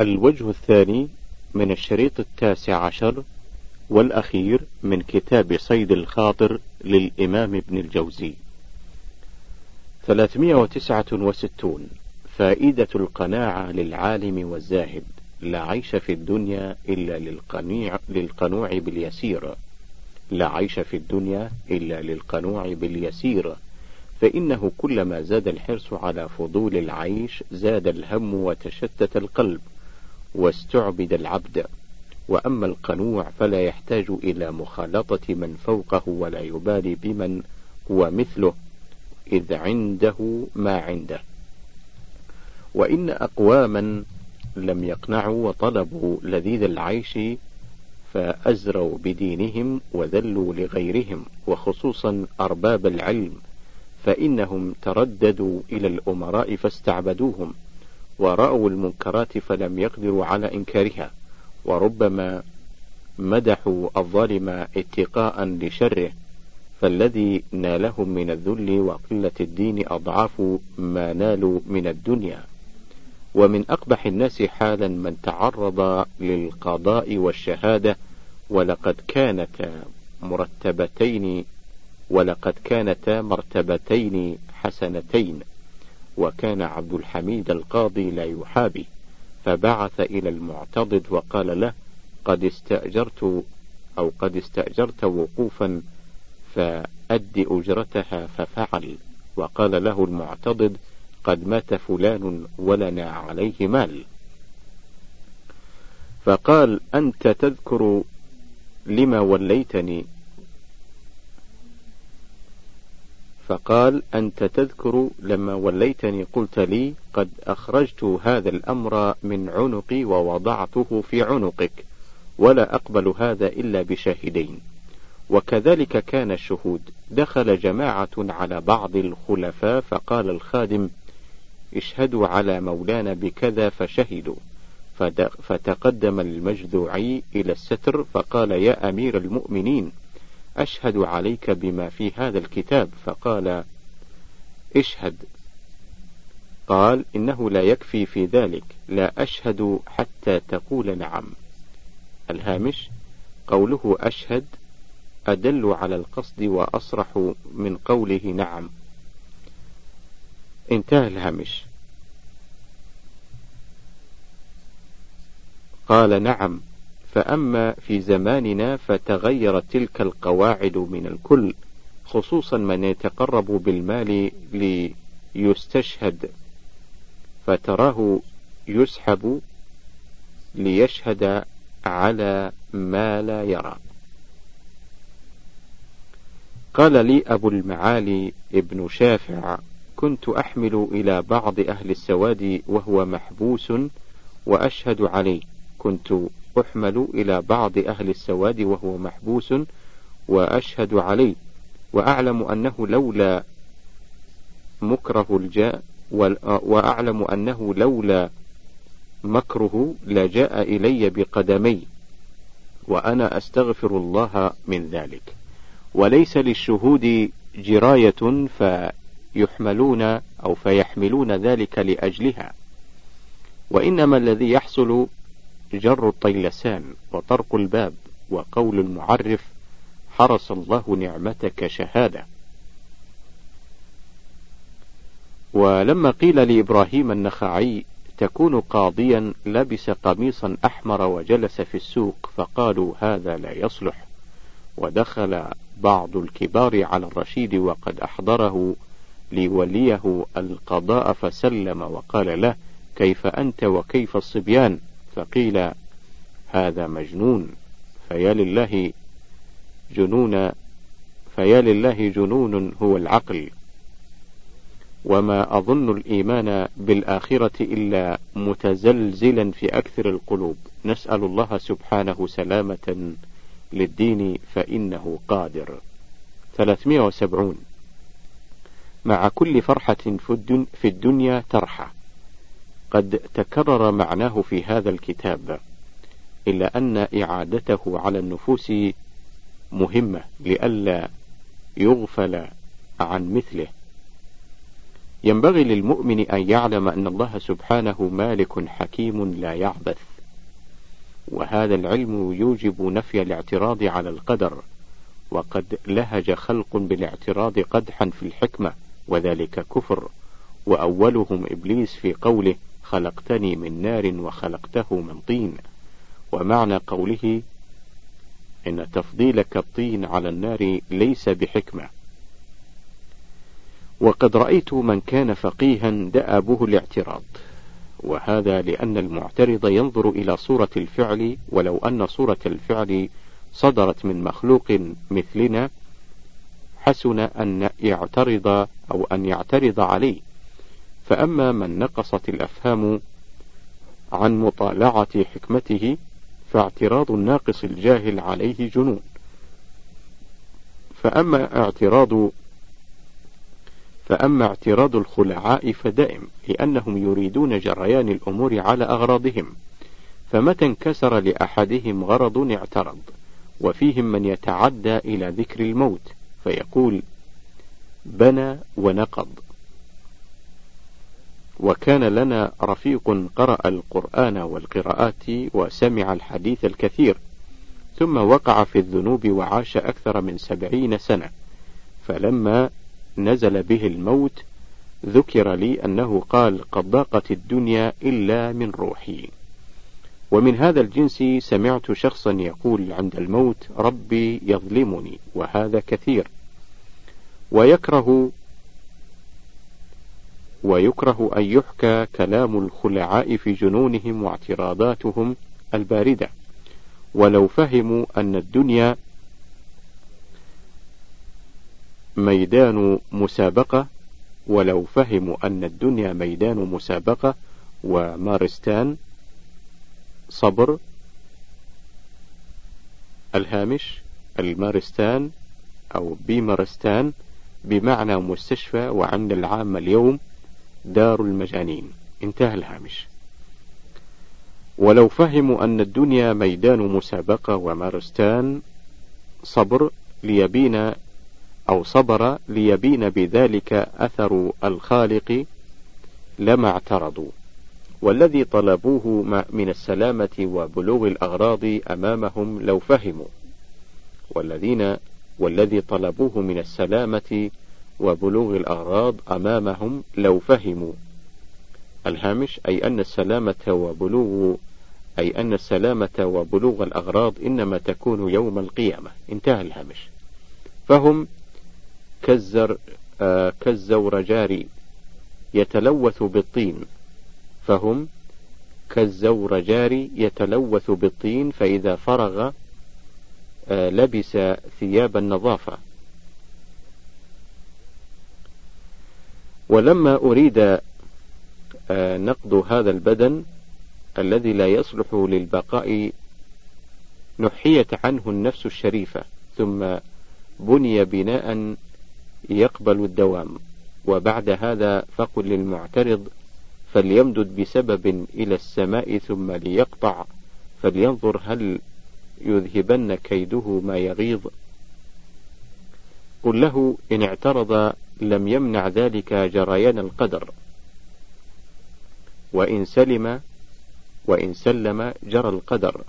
الوجه الثاني من الشريط التاسع عشر والأخير من كتاب صيد الخاطر للإمام ابن الجوزي. 369 فائدة القناعة للعالم والزاهد. لا عيش في الدنيا إلا للقنيع للقنوع باليسير. لا عيش في الدنيا إلا للقنوع باليسير. فإنه كلما زاد الحرص على فضول العيش زاد الهم وتشتت القلب. واستعبد العبد وأما القنوع فلا يحتاج إلى مخالطة من فوقه ولا يبالي بمن هو مثله إذ عنده ما عنده. وإن أقواما لم يقنعوا وطلبوا لذيذ العيش فأزروا بدينهم وذلوا لغيرهم وخصوصا أرباب العلم فإنهم ترددوا إلى الأمراء فاستعبدوهم. ورأوا المنكرات فلم يقدروا على إنكارها وربما مدحوا الظالم اتقاء لشره فالذي نالهم من الذل وقلة الدين أضعاف ما نالوا من الدنيا. ومن أقبح الناس حالا من تعرض للقضاء والشهادة ولقد كانتا مرتبتين ولقد كانتا مرتبتين حسنتين. وكان عبد الحميد القاضي لا يحابي فبعث إلى المعتضد وقال له قد استأجرت أو قد استأجرت وقوفا فأد أجرتها ففعل. وقال له المعتضد قد مات فلان ولنا عليه مال. فقال أنت تذكر لما وليتني؟ فقال أنت تذكر لما وليتني قلت لي قد أخرجت هذا الأمر من عنقي ووضعته في عنقك ولا أقبل هذا إلا بشاهدين. وكذلك كان الشهود. دخل جماعة على بعض الخلفاء فقال الخادم اشهدوا على مولانا بكذا فشهدوا. فتقدم المجذوعي إلى الستر فقال يا أمير المؤمنين أشهد عليك بما في هذا الكتاب. فقال اشهد. قال إنه لا يكفي في ذلك. لا أشهد حتى تقول نعم. الهامش قوله أشهد أدل على القصد وأصرح من قوله نعم. انتهى الهامش. قال نعم. فأما في زماننا فتغيرت تلك القواعد من الكل خصوصا من يتقرب بالمال ليستشهد فتراه يسحب ليشهد على ما لا يرى. قال لي أبو المعالي ابن شافع كنت أحمل إلى بعض أهل السواد وهو محبوس وأشهد عليه كنت أحمل إلى بعض أهل السواد وهو محبوس وأشهد عليه وأعلم أنه لولا مكره الجاء وأعلم أنه لولا مكره لجاء إلي بقدمي وأنا أستغفر الله من ذلك. وليس للشهود جراية فيحملون أو فيحملون ذلك لأجلها وإنما الذي يحصل جر الطيلسان وطرق الباب وقول المعرف حرس الله نعمتك شهادة. ولما قيل لإبراهيم النخعي تكون قاضيا لبس قميصا أحمر وجلس في السوق فقالوا هذا لا يصلح. ودخل بعض الكبار على الرشيد وقد أحضره لوليه القضاء فسلم وقال له كيف أنت وكيف الصبيان؟ فقيل هذا مجنون فيا لله جنون فيا لله جنون هو العقل. وما أظن الإيمان بالآخرة إلا متزلزلا في أكثر القلوب. نسأل الله سبحانه سلامة للدين فإنه قادر. 370 مع كل فرحة في الدنيا ترحى. قد تكرر معناه في هذا الكتاب إلا أن إعادته على النفوس مهمة لئلا يغفل عن مثله. ينبغي للمؤمن أن يعلم أن الله سبحانه مالك حكيم لا يعبث وهذا العلم يوجب نفي الاعتراض على القدر وقد لهج خلق بالاعتراض قدحا في الحكمة وذلك كفر وأولهم إبليس في قوله خلقتني من نار وخلقته من طين. ومعنى قوله إن تفضيلك الطين على النار ليس بحكمة. وقد رأيت من كان فقيها دأبه الاعتراض. وهذا لأن المعترض ينظر إلى صورة الفعل ولو أن صورة الفعل صدرت من مخلوق مثلنا حسن أن يعترض أو أن يعترض عليه. فأما من نقصت الأفهام عن مطالعة حكمته فاعتراض الناقص الجاهل عليه جنون. فأما اعتراض فأما اعتراض الخلعاء فدائم لأنهم يريدون جريان الأمور على أغراضهم. فمتى انكسر لأحدهم غرض اعترض وفيهم من يتعدى إلى ذكر الموت فيقول بنى ونقض وكان لنا رفيق قرأ القرآن والقراءات وسمع الحديث الكثير ثم وقع في الذنوب وعاش أكثر من سبعين سنة. فلما نزل به الموت ذكر لي أنه قال قد ضاقت الدنيا إلا من روحي. ومن هذا الجنس سمعت شخصا يقول عند الموت ربي يظلمني. وهذا كثير. ويكره ويكره أن يحكى كلام الخلعاء في جنونهم واعتراضاتهم الباردة. ولو فهموا أن الدنيا ميدان مسابقة ولو فهموا أن الدنيا ميدان مسابقة ومارستان صبر الهامش المارستان أو بيمارستان بمعنى مستشفى وعند العامة اليوم دار المجانين انتهى الهامش. ولو فهموا أن الدنيا ميدان مسابقة ومارستان صبر ليبين أو صبر ليبين بذلك أثر الخالق لما اعترضوا. والذي طلبوه من السلامة وبلوغ الأغراض أمامهم لو فهموا. والذين والذي طلبوه من السلامة وبلوغ الأغراض أمامهم لو فهموا. الهامش أي أن السلامة وبلوغ أي أن السلامة وبلوغ الأغراض إنما تكون يوم القيامة. انتهى الهامش. فهم كالزر آه كالزورجار يتلوث بالطين. فهم كالزورجار يتلوث بالطين فإذا فرغ آه لبس ثياب النظافة. ولما أريد آه نقض هذا البدن الذي لا يصلح للبقاء نحيت عنه النفس الشريفة ثم بني بناء يقبل الدوام. وبعد هذا فقل للمعترض فليمدد بسبب إلى السماء ثم ليقطع فلينظر هل يذهبن كيده ما يغيظ. قل له إن اعترض لم يمنع ذلك جريان القدر. وإن سلم وإن سلم جرى القدر.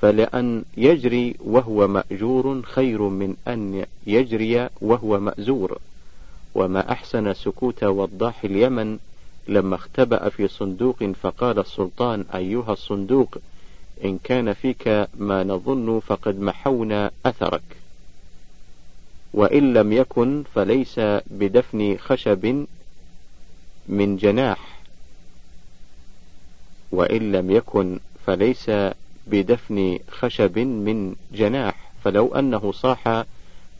فلأن يجري وهو مأجور خير من أن يجري وهو مأزور. وما أحسن سكوت وضاح اليمن لما اختبأ في صندوق فقال السلطان أيها الصندوق إن كان فيك ما نظن فقد محونا أثرك. وإن لم يكن فليس بدفن خشب من جناح. وإن لم يكن فليس بدفن خشب من جناح. فلو أنه صاح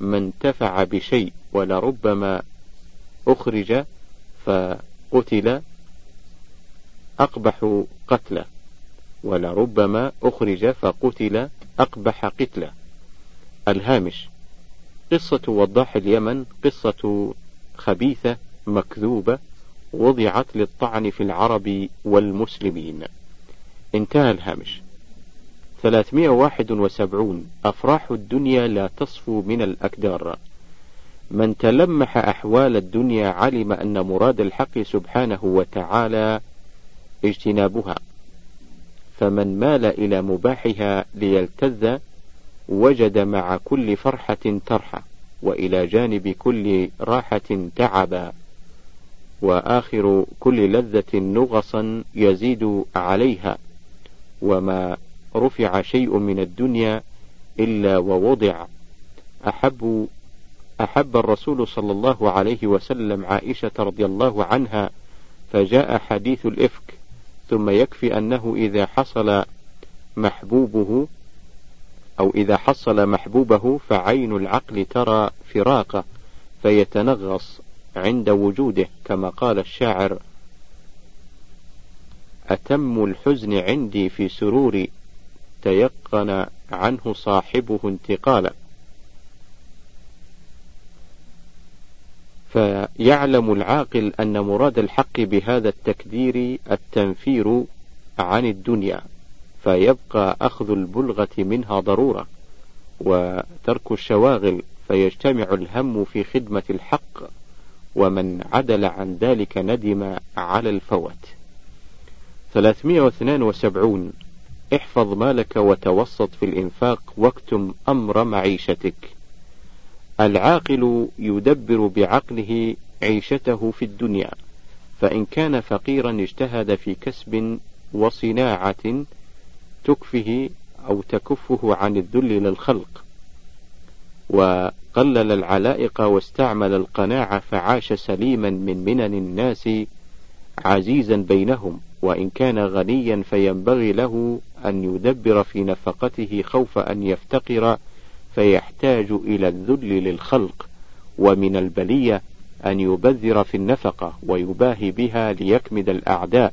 ما انتفع بشيء ولربما أخرج فقتل أقبح قتله. ولربما أخرج فقتل أقبح قتله. الهامش. قصة وضاح اليمن قصة خبيثة مكذوبة وضعت للطعن في العرب والمسلمين. انتهى الهامش. 371 أفراح الدنيا لا تصفو من الأكدار من تلمح أحوال الدنيا علم أن مراد الحق سبحانه وتعالى اجتنابها. فمن مال إلى مباحها ليلتذ وجد مع كل فرحة ترحى وإلى جانب كل راحة تعبا. وآخر كل لذة نغصا يزيد عليها. وما رفع شيء من الدنيا إلا ووضع. أحب أحب الرسول صلى الله عليه وسلم عائشة رضي الله عنها فجاء حديث الإفك ثم يكفي أنه إذا حصل محبوبه أو إذا حصل محبوبه فعين العقل ترى فراقه فيتنغص عند وجوده كما قال الشاعر أتم الحزن عندي في سرور تيقن عنه صاحبه انتقالا. فيعلم العاقل أن مراد الحق بهذا التكدير التنفير عن الدنيا. فيبقى أخذ البلغة منها ضرورة وترك الشواغل فيجتمع الهم في خدمة الحق ومن عدل عن ذلك ندم على الفوت 372 احفظ مالك وتوسط في الإنفاق واكتم أمر معيشتك. العاقل يدبر بعقله عيشته في الدنيا فإن كان فقيرا اجتهد في كسب وصناعة تكفه أو تكفه عن الذل للخلق وقلل العلائق واستعمل القناعة فعاش سليما من منن الناس عزيزا بينهم وإن كان غنيا فينبغي له أن يدبر في نفقته خوف أن يفتقر فيحتاج إلى الذل للخلق ومن البلية أن يبذر في النفقة ويباهي بها ليكمد الأعداء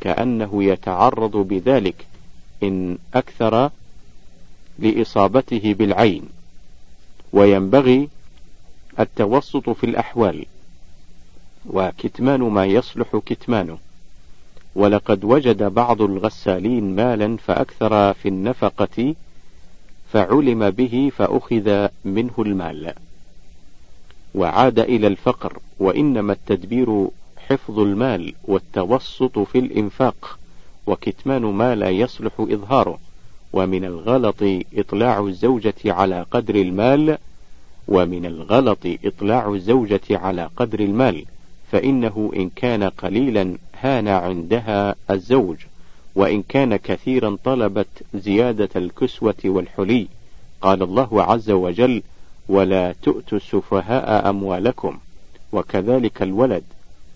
كأنه يتعرض بذلك. إن أكثر لإصابته بالعين وينبغي التوسط في الأحوال وكتمان ما يصلح كتمانه. ولقد وجد بعض الغسالين مالا فأكثر في النفقة فعلم به فأخذ منه المال. وعاد إلى الفقر وإنما التدبير حفظ المال والتوسط في الإنفاق. وكتمان ما لا يصلح إظهاره. ومن الغلط إطلاع الزوجة على قدر المال ومن الغلط إطلاع الزوجة على قدر المال فإنه إن كان قليلا هان عندها الزوج وإن كان كثيرا طلبت زيادة الكسوة والحلي. قال الله عز وجل ولا تؤتوا السفهاء أموالكم وكذلك الولد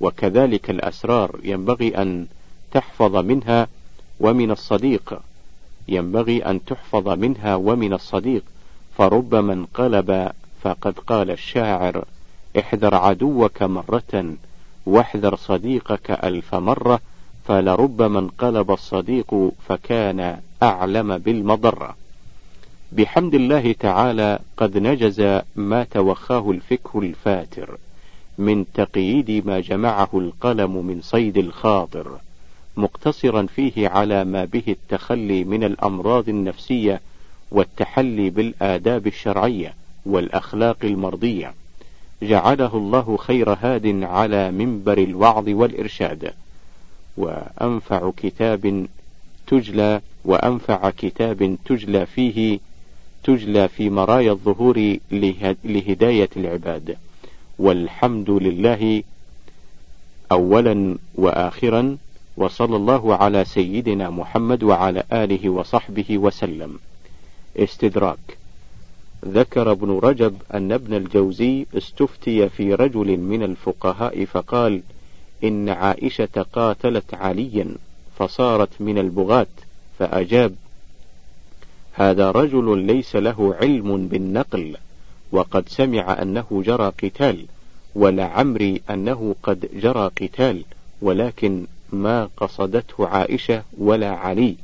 وكذلك الأسرار. ينبغي أن تحفظ منها ومن الصديق. ينبغي أن تحفظ منها ومن الصديق. فربما انقلب فقد قال الشاعر احذر عدوك مرة واحذر صديقك ألف مرة. فلربما انقلب الصديق فكان أعلم بالمضرة. بحمد الله تعالى قد نجز ما توخاه الفكه الفاتر من تقييد ما جمعه القلم من صيد الخاطر. مقتصرا فيه على ما به التخلي من الأمراض النفسية والتحلي بالآداب الشرعية والأخلاق المرضية. جعله الله خير هاد على منبر الوعظ والإرشاد. وأنفع كتاب تجلى وأنفع كتاب تجلى فيه تجلى في مرايا الظهور لهداية العباد. والحمد لله أولا وآخرا وصلى الله على سيدنا محمد وعلى آله وصحبه وسلم. استدراك. ذكر ابن رجب أن ابن الجوزي استفتي في رجل من الفقهاء فقال إن عائشة قاتلت عليا فصارت من البغاة فأجاب هذا رجل ليس له علم بالنقل وقد سمع أنه جرى قتال ولعمري أنه قد جرى قتال ولكن ما قصدته عائشة ولا علي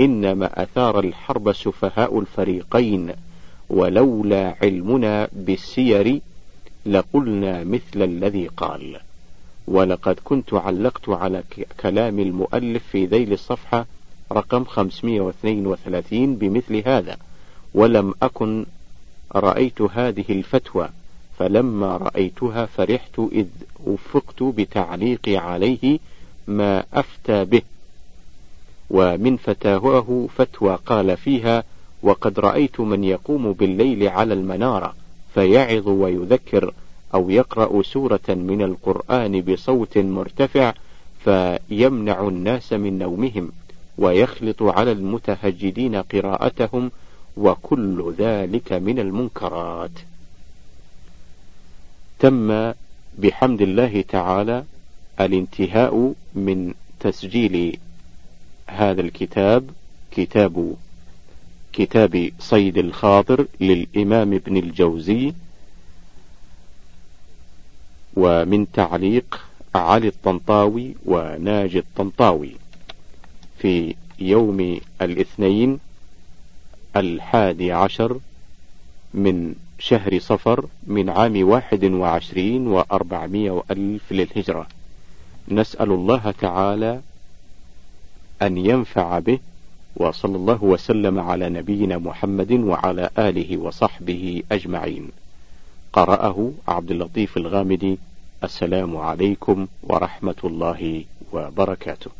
إنما أثار الحرب سفهاء الفريقين ولولا علمنا بالسير لقلنا مثل الذي قال. ولقد كنت علقت على كلام المؤلف في ذيل الصفحة رقم 532 بمثل هذا ولم أكن رأيت هذه الفتوى فلما رأيتها فرحت إذ وفقت بتعليقي عليه ما أفتى به. ومن فتاواه فتوى قال فيها وقد رأيت من يقوم بالليل على المنارة فيعظ ويذكر أو يقرأ سورة من القرآن بصوت مرتفع فيمنع الناس من نومهم ويخلط على المتهجدين قراءتهم وكل ذلك من المنكرات. تم بحمد الله تعالى الانتهاء من تسجيل هذا الكتاب كتاب كتاب صيد الخاطر للإمام ابن الجوزي ومن تعليق علي الطنطاوي وناجي الطنطاوي. في يوم الاثنين الحادي عشر من شهر صفر من عام واحد وعشرين وأربعمائة وألف للهجرة. نسأل الله تعالى أن ينفع به وصلى الله وسلم على نبينا محمد وعلى آله وصحبه أجمعين. قرأه عبد اللطيف الغامدي. السلام عليكم ورحمة الله وبركاته.